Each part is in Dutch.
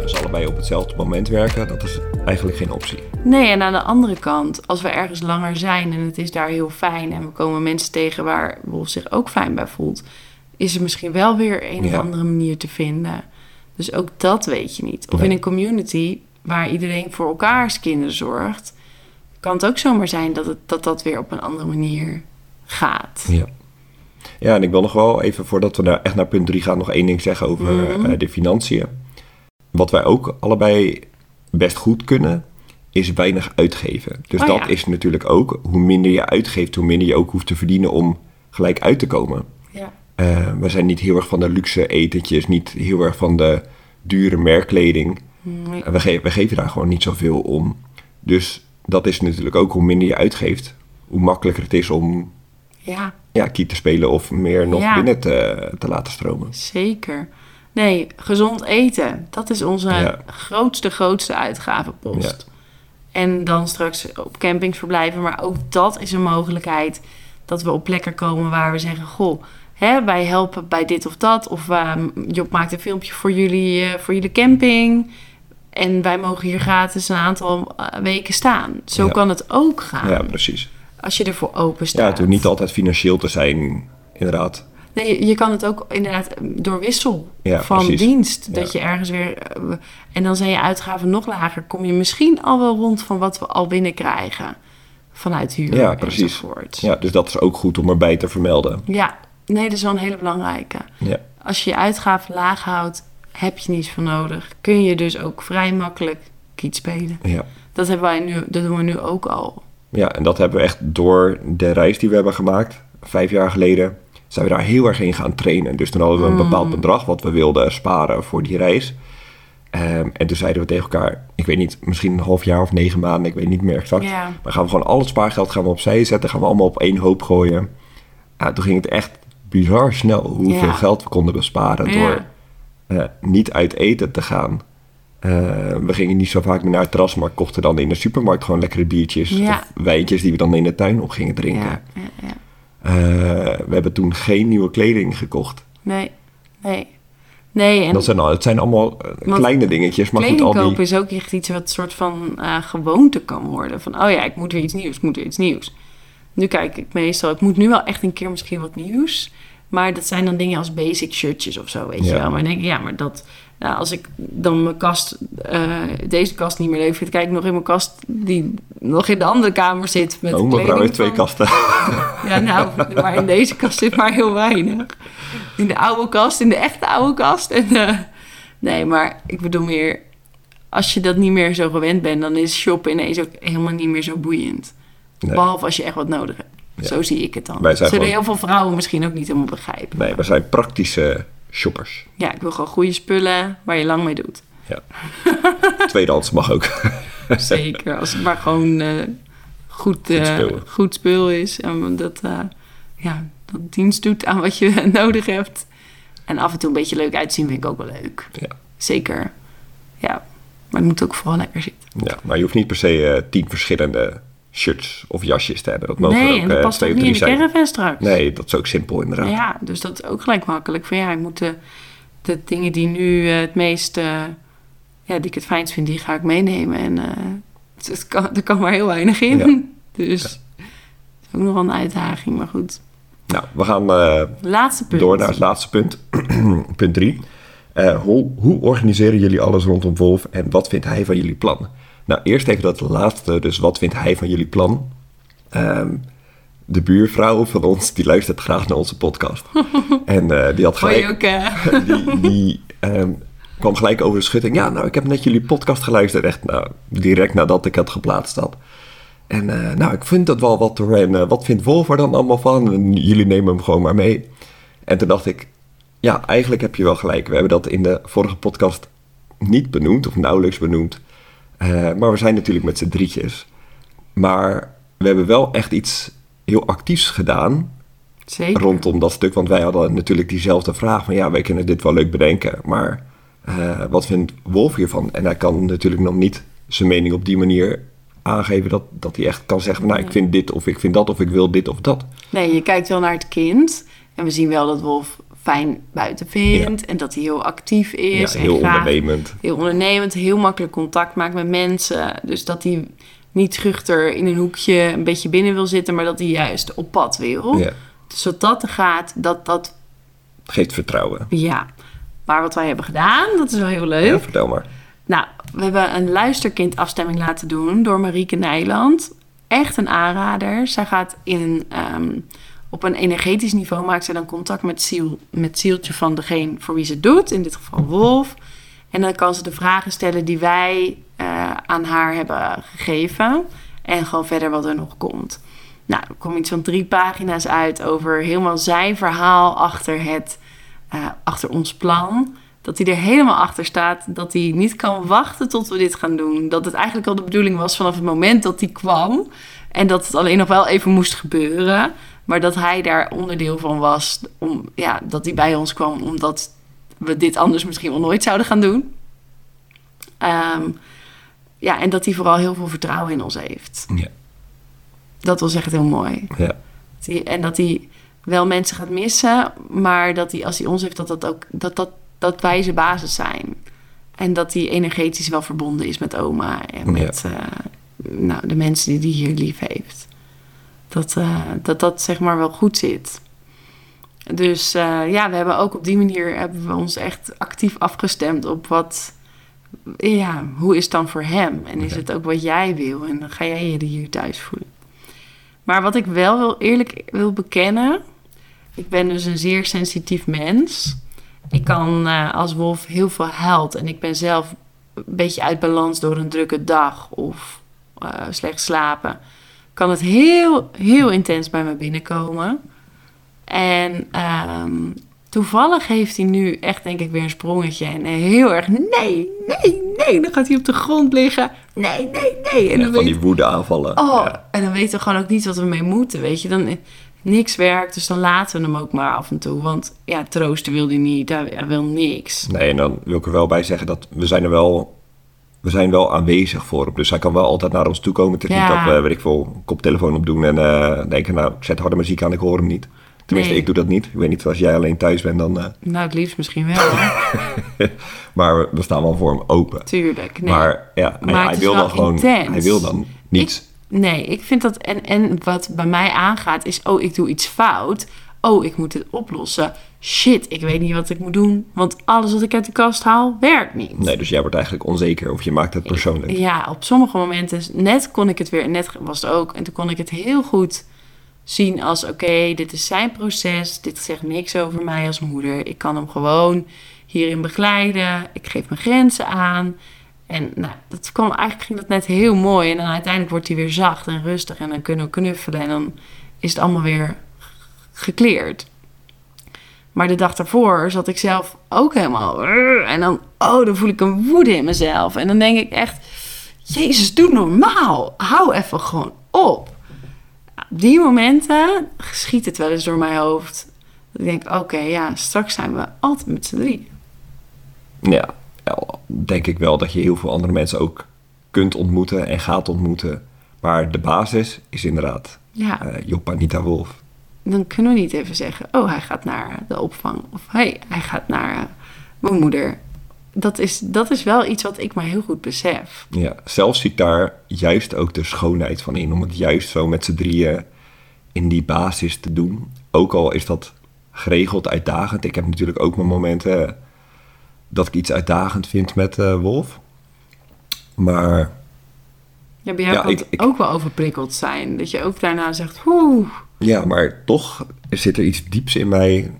Ja, dus allebei op hetzelfde moment werken, dat is eigenlijk geen optie. Nee, en aan de andere kant, als we ergens langer zijn en het is daar heel fijn en we komen mensen tegen waar Wolf zich ook fijn bij voelt, is er misschien wel weer een of andere manier te vinden. Dus ook dat weet je niet. Of Nee. in een community waar iedereen voor elkaars kinderen zorgt, kan het ook zomaar zijn dat het, dat, dat weer op een andere manier gaat. Ja. Ja, en ik wil nog wel even, voordat we naar, echt naar punt 3 gaan, nog één ding zeggen over Mhm. eh, de financiën. Wat wij ook allebei best goed kunnen, is weinig uitgeven. Dus Oh dat ja. is natuurlijk ook, hoe minder je uitgeeft, hoe minder je ook hoeft te verdienen om gelijk uit te komen. Ja. Eh, we zijn niet heel erg van de luxe etentjes, niet heel erg van de dure merkkleding. Nee. We, ge- we geven daar gewoon niet zoveel om. Dus dat is natuurlijk ook hoe minder je uitgeeft, hoe makkelijker het is om ja. ja, kiet te spelen of meer nog Ja. binnen te, te laten stromen. Zeker. Nee, gezond eten. Dat is onze Ja. grootste, grootste uitgavenpost. En dan straks op campings verblijven. Maar ook dat is een mogelijkheid dat we op plekken komen waar we zeggen... Goh, hè, wij helpen bij dit of dat. Of eh, Job maakt een filmpje voor jullie, eh, voor jullie camping. En wij mogen hier gratis een aantal eh, weken staan. Zo Ja. kan het ook gaan. Ja, precies. Als je ervoor open staat. Ja, het hoeft niet altijd financieel te zijn, inderdaad. Nee, je- kan het ook inderdaad door wissel Ja, van precies. dienst. Dat Ja. je ergens weer. eh, En dan zijn je uitgaven nog lager. Kom je misschien al wel rond van wat we al binnenkrijgen. Vanuit huur. Ja, precies. enzovoort. Ja, dus dat is ook goed om erbij te vermelden. Ja, nee, dat is wel een hele belangrijke. Ja, Als je je uitgaven laag houdt, heb je niets voor nodig. Kun je dus ook vrij makkelijk kiet spelen. ja. Dat, hebben wij nu, dat doen we nu ook al. ja, en dat hebben we echt door de reis die we hebben gemaakt, vijf jaar geleden, zijn we daar heel erg in gaan trainen. Dus toen hadden we een bepaald bedrag wat we wilden sparen voor die reis. Ehm, en toen zeiden we tegen elkaar, ik weet niet, misschien een half jaar of negen maanden, ik weet niet meer exact. Maar gaan we gewoon al het spaargeld gaan we opzij zetten, gaan we allemaal op één hoop gooien. Ja, toen ging het echt bizar snel hoeveel geld we konden besparen door eh, niet uit eten te gaan. Eh, we gingen niet zo vaak meer naar het terras, maar kochten dan in de supermarkt gewoon lekkere biertjes of wijntjes die we dan in de tuin op gingen drinken. Eh, we hebben toen geen nieuwe kleding gekocht. Nee, nee. Nee, en Dat zijn, al, het zijn allemaal eh, kleine dingetjes, maar goed, al kopen die... is ook echt iets wat soort van eh, gewoonte kan worden. Van, oh ja, ik moet weer iets nieuws, ik moet weer iets nieuws. Nu kijk ik meestal, ik moet nu wel echt een keer misschien wat nieuws. Maar dat zijn dan dingen als basic shirtjes of zo, weet Ja. je wel. Maar dan denk ik, ja, maar dat... Nou, als ik dan mijn kast, deze kast niet meer leuk vind... kijk ik nog in mijn kast die nog in de andere kamer zit. Met Oh, mevrouw heeft twee kasten. Ja, nou, maar in deze kast zit maar heel weinig. In de oude kast, in de echte oude kast. En, eh, nee, maar ik bedoel meer... Als je dat niet meer zo gewend bent... dan is shoppen ineens ook helemaal niet meer zo boeiend. Nee. Behalve als je echt wat nodig hebt. Ja. Zo zie ik het dan. Wij zijn Zullen gewoon- heel veel vrouwen misschien ook niet helemaal begrijpen. Nee, we zijn praktische shoppers. Ja, ik wil gewoon goede spullen waar je lang mee doet. Ja. Tweedehands mag ook. Zeker, als het maar gewoon eh, goed, spul. goed spul is. En dat, eh, ja, dat dienst doet aan wat je nodig hebt. En af en toe een beetje leuk uitzien vind ik ook wel leuk. Ja. Zeker, ja. Maar het moet ook vooral lekker zitten. ja, maar je hoeft niet per se tien verschillende shirts of jasjes te hebben. Dat mogen nee, ook en dat past ook niet in de caravan straks. Nee, dat is ook simpel inderdaad. Ja, dus dat is ook gelijk makkelijk. Van ja, ik moet de, de dingen die nu het meest... ja, die ik het fijnst vind, die ga ik meenemen. En het, het kan, er kan maar heel weinig in. Ja. Dus het is ook nog wel een uitdaging, maar goed. Nou, we gaan eh, Laatste punt. door naar het laatste punt. punt drie. Eh, hoe, hoe organiseren jullie alles rondom Wolf en wat vindt hij van jullie plan? Nou, eerst even dat laatste. Dus wat vindt hij van jullie plan? Ehm, de buurvrouw van ons, die luistert graag naar onze podcast. en die had gelijk... Hoi, die die ehm, kwam gelijk over de schutting. Ja, nou, ik heb net jullie podcast geluisterd. Echt nou, direct nadat ik het geplaatst had. En eh, nou, ik vind dat wel wat. En eh, wat vindt Wolf er dan allemaal van? En jullie nemen hem gewoon maar mee. En toen dacht ik, ja, eigenlijk heb je wel gelijk. We hebben dat in de vorige podcast niet benoemd, of nauwelijks benoemd. Eh, maar we zijn natuurlijk met z'n drietjes. Maar we hebben wel echt iets heel actiefs gedaan Zeker. rondom dat stuk. Want wij hadden natuurlijk diezelfde vraag van... ja, wij kunnen dit wel leuk bedenken, maar eh, wat vindt Wolf hiervan? En hij kan natuurlijk nog niet zijn mening op die manier aangeven... dat, dat hij echt kan zeggen, nou, ik vind dit of ik vind dat... of ik wil dit of dat. Nee, je kijkt wel naar het kind. En we zien wel dat Wolf fijn buiten vindt. En dat hij heel actief is. ja, en heel graag ondernemend. heel ondernemend, heel makkelijk contact maakt met mensen. Dus dat hij niet schuchter in een hoekje een beetje binnen wil zitten, maar dat hij juist op pad wil. Ja, Dus dat dat gaat, dat dat, geeft vertrouwen. ja. Maar wat wij hebben gedaan, dat is wel heel leuk. Ja, vertel maar. Nou, we hebben een luisterkindafstemming laten doen door Marieke Nijland. Echt een aanrader. Zij gaat in, ehm, op een energetisch niveau maakt ze dan contact met, ziel, met zieltje van degene voor wie ze het doet. In dit geval Wolf. En dan kan ze de vragen stellen die wij eh, aan haar hebben gegeven. En gewoon verder wat er nog komt. Nou, er komt iets van drie pagina's uit over helemaal zijn verhaal achter, het, eh, achter ons plan. Dat hij er helemaal achter staat. Dat hij niet kan wachten tot we dit gaan doen. Dat het eigenlijk al de bedoeling was vanaf het moment dat hij kwam. En dat het alleen nog wel even moest gebeuren. Maar dat hij daar onderdeel van was. Om, ja, dat hij bij ons kwam omdat we dit anders misschien wel nooit zouden gaan doen. Ehm, ja, en dat hij vooral heel veel vertrouwen in ons heeft. Ja, Dat was echt heel mooi. ja. En dat hij wel mensen gaat missen, maar dat hij als hij ons heeft, dat, dat, ook, dat, dat, dat wij zijn basis zijn. En dat hij energetisch wel verbonden is met oma en Ja. met eh, nou, de mensen die hij hier lief heeft. Dat, eh, dat dat zeg maar wel goed zit. Dus eh, ja, we hebben ook op die manier hebben we ons echt actief afgestemd op wat, ja, hoe is het dan voor hem? En is Ja. het ook wat jij wil? En dan ga jij je hier thuis voelen. Maar wat ik wel wil, eerlijk wil bekennen, ik ben dus een zeer sensitief mens. Ik kan eh, als wolf heel veel huilt en ik ben zelf een beetje uit balans door een drukke dag of eh, slecht slapen. Kan het heel, heel intens bij me binnenkomen. En ehm, toevallig heeft hij nu echt, denk ik, weer een sprongetje. En heel erg, nee, nee, nee. Dan gaat hij op de grond liggen. Nee, nee, nee. En Ja, dan van weet die woede aanvallen. Oh, Ja. en dan weten we gewoon ook niet wat we mee moeten, weet je. Dan, niks werkt, dus dan laten we hem ook maar af en toe. Want ja, troosten wil hij niet, hij hij wil niks. Nee, en dan wil ik er wel bij zeggen dat we zijn er wel... We zijn wel aanwezig voor hem. Dus hij kan wel altijd naar ons toe komen. Het is Ja. niet dat we, weet ik veel, een koptelefoon opdoen en eh, denken... nou, ik zet harde muziek aan, ik hoor hem niet. Tenminste, Nee. ik doe dat niet. Ik weet niet, als jij alleen thuis bent, dan... eh, Nou, het liefst misschien wel, maar we, staan wel voor hem open. Tuurlijk. Nee. Maar ja, Maar hij wil dan gewoon... Hij wil dan niets. Nee, ik vind dat... En, en wat bij mij aangaat is... Oh, ik doe iets fout. Oh, ik moet het oplossen. Shit, ik weet niet wat ik moet doen. Want alles wat ik uit de kast haal, werkt niet. Nee, dus jij wordt eigenlijk onzeker of je maakt het persoonlijk. Ja, op sommige momenten, net kon ik het weer, net was het ook, en toen kon ik het heel goed zien als: oké, dit is zijn proces, dit zegt niks over mij als moeder. Ik kan hem gewoon hierin begeleiden, ik geef mijn grenzen aan. En nou, dat kwam, eigenlijk ging dat net heel mooi. En dan uiteindelijk wordt hij weer zacht en rustig en dan kunnen we knuffelen en dan is het allemaal weer gekleerd. Maar de dag daarvoor zat ik zelf ook helemaal. En dan, oh, dan voel ik een woede in mezelf. En dan denk ik echt, Jezus, doe normaal. Hou even gewoon op. Op die momenten schiet het wel eens door mijn hoofd. Dat ik denk, oké, ja, straks zijn we altijd met z'n drie. Ja, denk ik wel dat je heel veel andere mensen ook kunt ontmoeten en gaat ontmoeten. Maar de basis is inderdaad Ja, eh Job Anita Wolf. dan kunnen we niet even zeggen, oh, hij gaat naar de opvang. Of hey, hij gaat naar eh, mijn moeder. Dat is, dat is wel iets wat ik maar heel goed besef. Ja, zelf zie ik daar juist ook de schoonheid van in. Om het juist zo met z'n drieën in die basis te doen. Ook al is dat geregeld uitdagend. Ik heb natuurlijk ook mijn momenten dat ik iets uitdagend vind met eh, Wolf. Maar Ja, bij jou Ja, kan ik- het ik- ook wel overprikkeld zijn. Dat je ook daarna zegt, oeh. Ja, maar toch zit er iets dieps in mij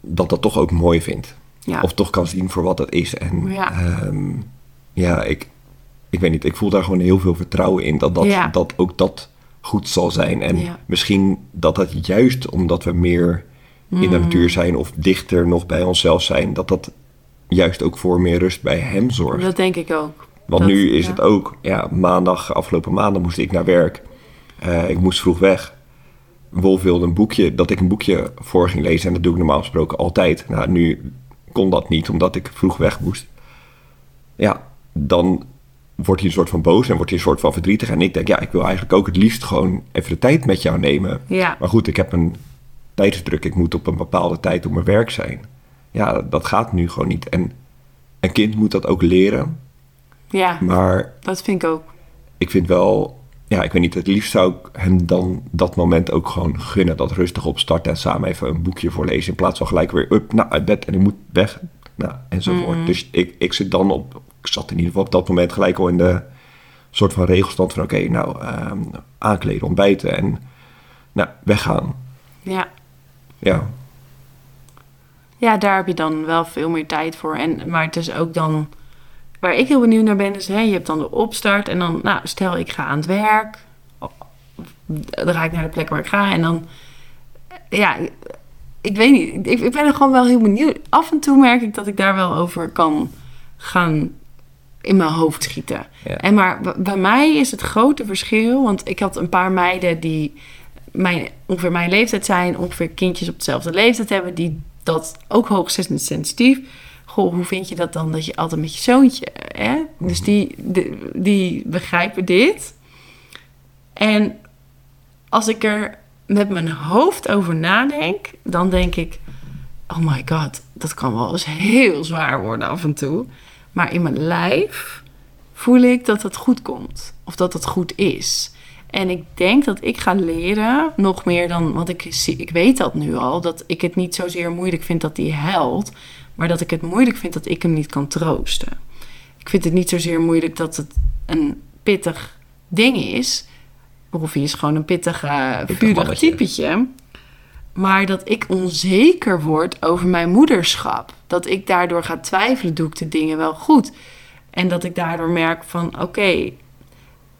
dat dat toch ook mooi vindt. Ja. Of toch kan zien voor wat het is. En Ja. ehm, ja, ik, ik weet niet, ik voel daar gewoon heel veel vertrouwen in dat, dat, Ja. dat ook dat goed zal zijn. En Ja. misschien dat dat juist omdat we meer in de Mm. natuur zijn of dichter nog bij onszelf zijn, dat dat juist ook voor meer rust bij hem zorgt. Dat denk ik ook. Want Dat- nu is ja. het ook, ja, maandag, afgelopen maandag moest ik naar werk. Eh, ik moest vroeg weg. Wolf wilde een boekje, dat ik een boekje voor ging lezen. En dat doe ik normaal gesproken altijd. Nou, nu kon dat niet, omdat ik vroeg weg moest. Ja, dan wordt hij een soort van boos en wordt hij een soort van verdrietig. En ik denk, ja, ik wil eigenlijk ook het liefst gewoon even de tijd met jou nemen. Ja. Maar goed, ik heb een tijdsdruk. Ik moet op een bepaalde tijd op mijn werk zijn. Ja, dat gaat nu gewoon niet. En een kind moet dat ook leren. Ja, Maar dat vind ik ook. ik vind wel, ja, ik weet niet, het liefst zou ik hem dan dat moment ook gewoon gunnen. Dat rustig opstarten en samen even een boekje voorlezen. In plaats van gelijk weer up, nou, uit bed en ik moet weg. Nou, enzovoort. Dus ik, ik zit dan op, ik zat in ieder geval op dat moment gelijk al in de soort van regelstand van, oké, nou, ehm, aankleden, ontbijten en, nou, weggaan. Ja. Ja, ja, daar heb je dan wel veel meer tijd voor. En, maar het is ook dan... Waar ik heel benieuwd naar ben, is... Hè, je hebt dan de opstart en dan... Nou, stel ik ga aan het werk. Dan ga ik naar de plek waar ik ga. En dan... Ja, ik weet niet. Ik, ik ben er gewoon wel heel benieuwd. Af en toe merk ik dat ik daar wel over kan gaan in mijn hoofd schieten. Ja. En maar bij mij is het grote verschil... Want ik had een paar meiden die mijn, ongeveer mijn leeftijd zijn, ongeveer kindjes op dezelfde leeftijd hebben, die dat ook hoogstens sensitief. Goh, hoe vind je dat dan dat je altijd met je zoontje, hè? Dus die, de- die begrijpen dit. En als ik er met mijn hoofd over nadenk, dan denk ik, oh my god, dat kan wel eens heel zwaar worden af en toe. Maar in mijn lijf voel ik dat het goed komt. Of dat het goed is. En ik denk dat ik ga leren, nog meer dan, want ik, zie, ik weet dat nu al, dat ik het niet zozeer moeilijk vind dat hij huilt, maar dat ik het moeilijk vind dat ik hem niet kan troosten. Ik vind het niet zozeer moeilijk dat het een pittig ding is, of hij is gewoon een pittig, eh vurig mannetje. typetje, maar dat ik onzeker word over mijn moederschap. Dat ik daardoor ga twijfelen, doe ik de dingen wel goed? En dat ik daardoor merk van, oké,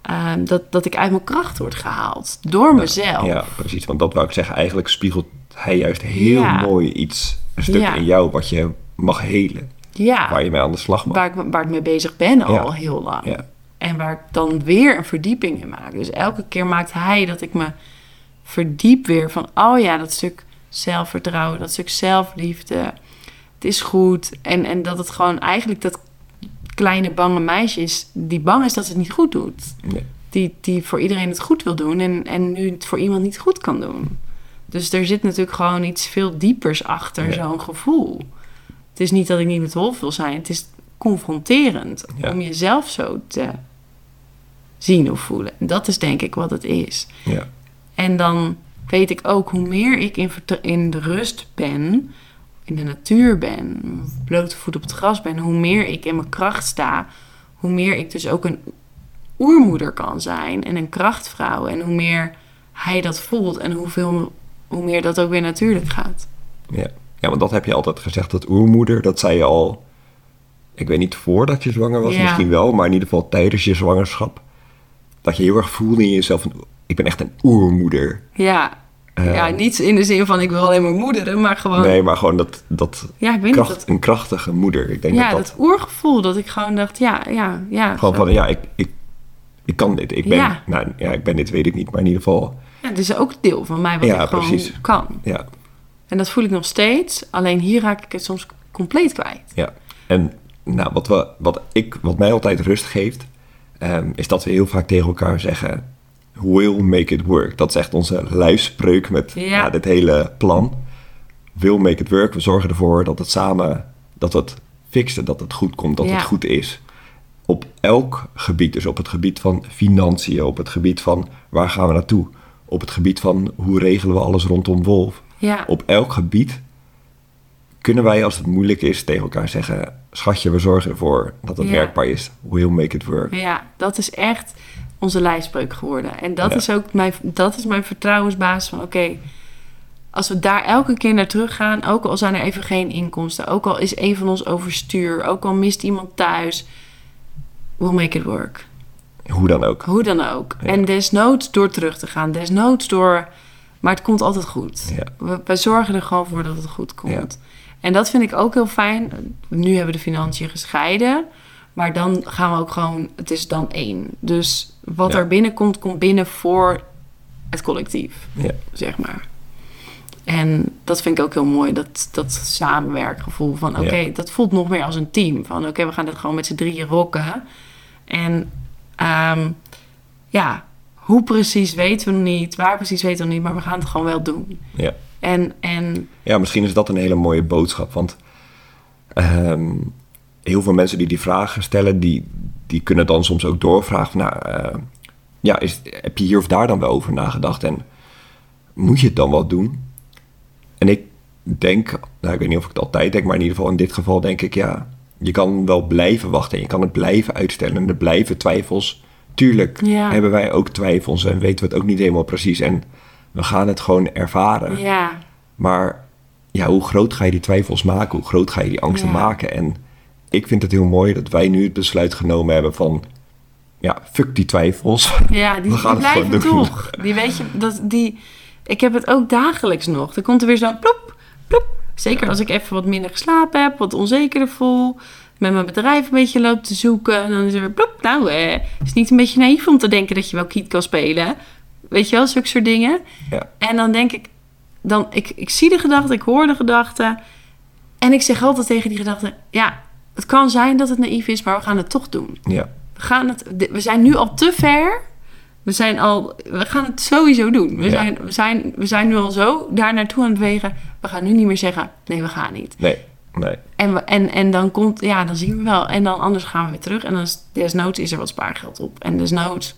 ehm, dat, dat ik uit mijn kracht word gehaald. Door mezelf. ja, precies. Want dat wou ik zeggen, eigenlijk spiegelt hij juist heel Ja. mooi iets, een stuk Ja. in jou wat je mag helen. Ja, Waar je mee aan de slag mag. waar, ik, waar ik mee bezig ben al Ja. heel lang. Ja. En waar ik dan weer een verdieping in maak. Dus elke keer maakt hij dat ik me verdiep weer van... oh ja, dat stuk zelfvertrouwen, dat stuk zelfliefde. Het is goed. En, en dat het gewoon eigenlijk dat kleine bange meisje is... die bang is dat ze het niet goed doet. Nee. Die, die voor iedereen het goed wil doen... En, en nu het voor iemand niet goed kan doen. Dus er zit natuurlijk gewoon iets veel diepers achter zo'n gevoel. Het is niet dat ik niet met Wolf wil zijn. Het is confronterend Ja. om jezelf zo te zien of voelen. En dat is denk ik wat het is. Ja. En dan weet ik ook hoe meer ik in, in de rust ben, in de natuur ben, blote voet op het gras ben, hoe meer ik in mijn kracht sta, hoe meer ik dus ook een oermoeder kan zijn en een krachtvrouw. En hoe meer hij dat voelt en hoeveel, hoe meer dat ook weer natuurlijk gaat. Ja. Ja, want dat heb je altijd gezegd, dat oermoeder, dat zei je al, ik weet niet voordat je zwanger was, Ja. misschien wel, maar in ieder geval tijdens je zwangerschap, dat je heel erg voelde in jezelf, ik ben echt een oermoeder. Ja. Ja, niet in de zin van ik wil alleen maar moederen, maar gewoon... Nee, maar gewoon dat, dat ja, ik weet kracht, niet. Dat, een krachtige moeder. Ik denk ja, dat dat, dat, oergevoel dat ik gewoon dacht, ja, ja, ja. gewoon zo. van, ja, ik, ik, ik kan dit. Ik ben, Ja. nou ja, ik ben dit, weet ik niet, maar in ieder geval, Ja, het is ook deel van mij wat Ja, ik gewoon precies. kan. ja, En dat voel ik nog steeds. Alleen hier raak ik het soms compleet kwijt. ja. En nou, wat, we, wat, ik, wat mij altijd rust geeft, ehm, is dat we heel vaak tegen elkaar zeggen, will make it work. Dat is echt onze lijfspreuk met Ja. ja, dit hele plan. Will make it work. We zorgen ervoor dat het samen, dat we het fixen, dat het goed komt, dat Ja. het goed is. Op elk gebied, dus op het gebied van financiën, op het gebied van waar gaan we naartoe, op het gebied van hoe regelen we alles rondom Wolf. Ja, Op elk gebied kunnen wij als het moeilijk is tegen elkaar zeggen... schatje, we zorgen ervoor dat het Ja. werkbaar is. We'll make it work. Ja, dat is echt onze lijfspreuk geworden. En dat Ja. is ook mijn, dat is mijn vertrouwensbasis van oké, als we daar elke keer naar teruggaan, ook al zijn er even geen inkomsten, ook al is een van ons overstuur, ook al mist iemand thuis, we'll make it work. Hoe dan ook. Hoe dan ook. Ja. En desnoods door terug te gaan, desnoods door, maar het komt altijd goed. Ja. We, we zorgen er gewoon voor dat het goed komt. En dat vind ik ook heel fijn. Nu hebben we de financiën gescheiden. Maar dan gaan we ook gewoon... Het is dan één. Dus wat Ja. er binnenkomt, komt binnen voor het collectief. Ja. Zeg maar. En dat vind ik ook heel mooi. Dat, dat samenwerkgevoel van... Oké, dat voelt nog meer als een team. Van oké, we gaan dit gewoon met z'n drieën rocken. En ehm, ja... Hoe precies weten we nog niet. Waar precies weten we nog niet. Maar we gaan het gewoon wel doen. Ja. En, en Ja, misschien is dat een hele mooie boodschap. Want ehm, heel veel mensen die die vragen stellen, die, die kunnen dan soms ook doorvragen. Nou, eh, ja, is, heb je hier of daar dan wel over nagedacht? En moet je het dan wel doen? En ik denk, nou, ik weet niet of ik het altijd denk, maar in ieder geval in dit geval denk ik, ja, je kan wel blijven wachten. En je kan het blijven uitstellen. En er blijven twijfels. Tuurlijk Ja. hebben wij ook twijfels en weten we het ook niet helemaal precies. En we gaan het gewoon ervaren. ja, Maar ja, hoe groot ga je die twijfels maken? Hoe groot ga je die angsten Ja. maken? En ik vind het heel mooi dat wij nu het besluit genomen hebben van... Ja, fuck die twijfels. Ja, die, We gaan die het gewoon blijven toch. Die weet je, dat, die, ik heb het ook dagelijks nog. Er komt er weer zo'n plop, plop. Zeker als ik even wat minder geslapen heb, wat onzekerder voel. Met mijn bedrijf een beetje loop te zoeken. En dan is er weer plop. Nou, eh, is niet een beetje naïef om te denken dat je wel kiet kan spelen? Weet je wel, zulke soort dingen. Ja, En dan denk ik, dan, ik, ik zie de gedachte, ik hoor de gedachte. En ik zeg altijd tegen die gedachte, ja, het kan zijn dat het naïef is, maar we gaan het toch doen. ja, We, gaan het, we zijn nu al te ver. We zijn al, we gaan het sowieso doen. We, Ja. zijn, we, zijn, we zijn nu al zo daar naartoe aan het wegen. We gaan nu niet meer zeggen, nee, we gaan niet. nee, nee. En, en, en dan komt, ja, dan zien we wel. En dan anders gaan we weer terug. En dan is, desnoods is er wat spaargeld op. En desnoods,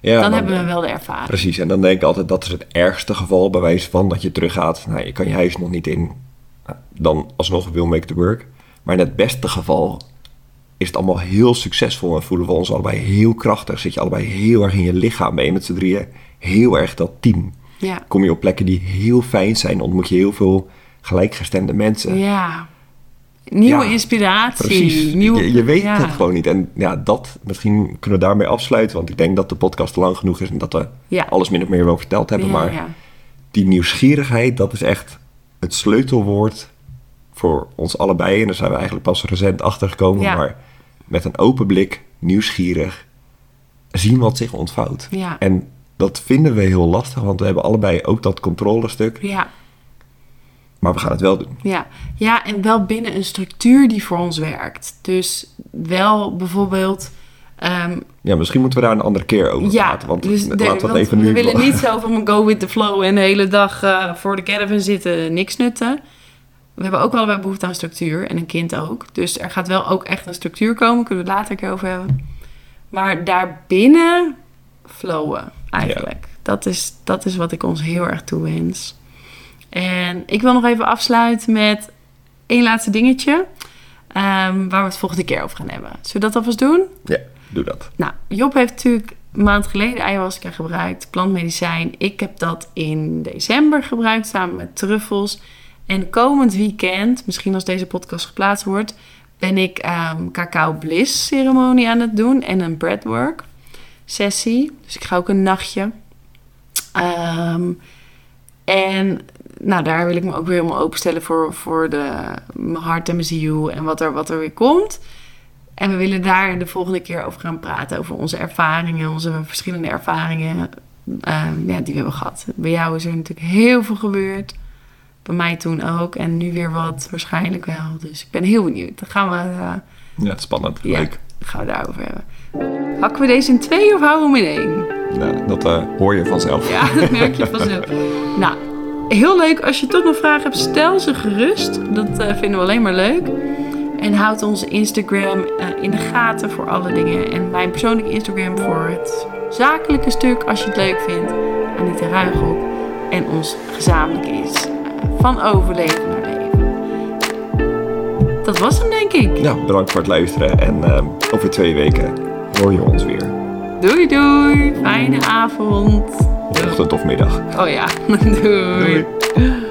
Ja, dan, hebben we wel de ervaring. Precies, en dan denk ik altijd dat is het ergste geval bij wijze van dat je teruggaat. Nou, je kan je huis nog niet in. Nou, Dan alsnog wil make the work. Maar in het beste geval is het allemaal heel succesvol en voelen we ons allebei heel krachtig. Zit je allebei heel erg in je lichaam, je met z'n drieën heel erg dat team. Ja, Kom je op plekken die heel fijn zijn, ontmoet je heel veel gelijkgestemde mensen. ja. Nieuwe Ja, inspiratie. Precies, Nieuwe, je, je weet ja. het gewoon niet. En ja, dat, misschien kunnen we daarmee afsluiten. Want ik denk dat de podcast lang genoeg is en dat we Ja. alles min of meer wel verteld hebben. Maar die nieuwsgierigheid, dat is echt het sleutelwoord voor ons allebei. En daar zijn we eigenlijk pas recent achtergekomen. Ja. Maar met een open blik, nieuwsgierig, zien wat zich ontvouwt. En dat vinden we heel lastig, want we hebben allebei ook dat controlestuk. ja. Maar we gaan het wel doen. Ja. ja, en wel binnen een structuur die voor ons werkt. Dus wel bijvoorbeeld. ehm, Ja, misschien moeten we daar een andere keer over ja, praten. Want dus laten we even we nu... willen niet zo van go with the flow en de hele dag eh, voor de caravan zitten, niks nutten. We hebben ook allebei behoefte aan structuur en een kind ook. Dus er gaat wel ook echt een structuur komen, kunnen we het later een keer over hebben. Maar daarbinnen flowen eigenlijk. Dat, is, dat is wat ik ons heel erg toewens. En ik wil nog even afsluiten met één laatste dingetje. ehm, waar we het volgende keer over gaan hebben. Zullen we dat alvast doen? Ja, doe dat. Nou, Job heeft natuurlijk een maand geleden ayahuasca gebruikt, plantmedicijn. Ik heb dat in december gebruikt samen met truffels. En komend weekend, misschien als deze podcast geplaatst wordt, ben ik ehm cacao bliss ceremonie aan het doen en een breathwork sessie. Dus ik ga ook een nachtje. Ehm, en nou, daar wil ik me ook weer helemaal openstellen voor, voor de, mijn hart en mijn ziel en wat er, wat er weer komt. En we willen daar de volgende keer over gaan praten. Over onze ervaringen, onze verschillende ervaringen ehm, ja, die we hebben gehad. Bij jou is er natuurlijk heel veel gebeurd. Bij mij toen ook. En nu weer wat, waarschijnlijk wel. Dus ik ben heel benieuwd. Dan gaan we, eh, Ja, spannend. ja, Leuk. gaan we daarover hebben. Hakken we deze in twee of houden we hem in één? Nou, dat eh, hoor je vanzelf. Ja, dat merk je vanzelf. Nou, heel leuk. Als je toch nog vragen hebt, stel ze gerust. Dat eh, vinden we alleen maar leuk. En houd onze Instagram eh, in de gaten voor alle dingen. En mijn persoonlijke Instagram voor het zakelijke stuk, als je het leuk vindt. Anita Ruigrok. En ons gezamenlijk is eh, van overleven naar leven. was hem, denk ik. Nou, bedankt voor het luisteren. En ehm, over twee weken hoor je ons weer. Doei, doei. Fijne avond. Ochtend of middag. Oh ja, doei. Doei.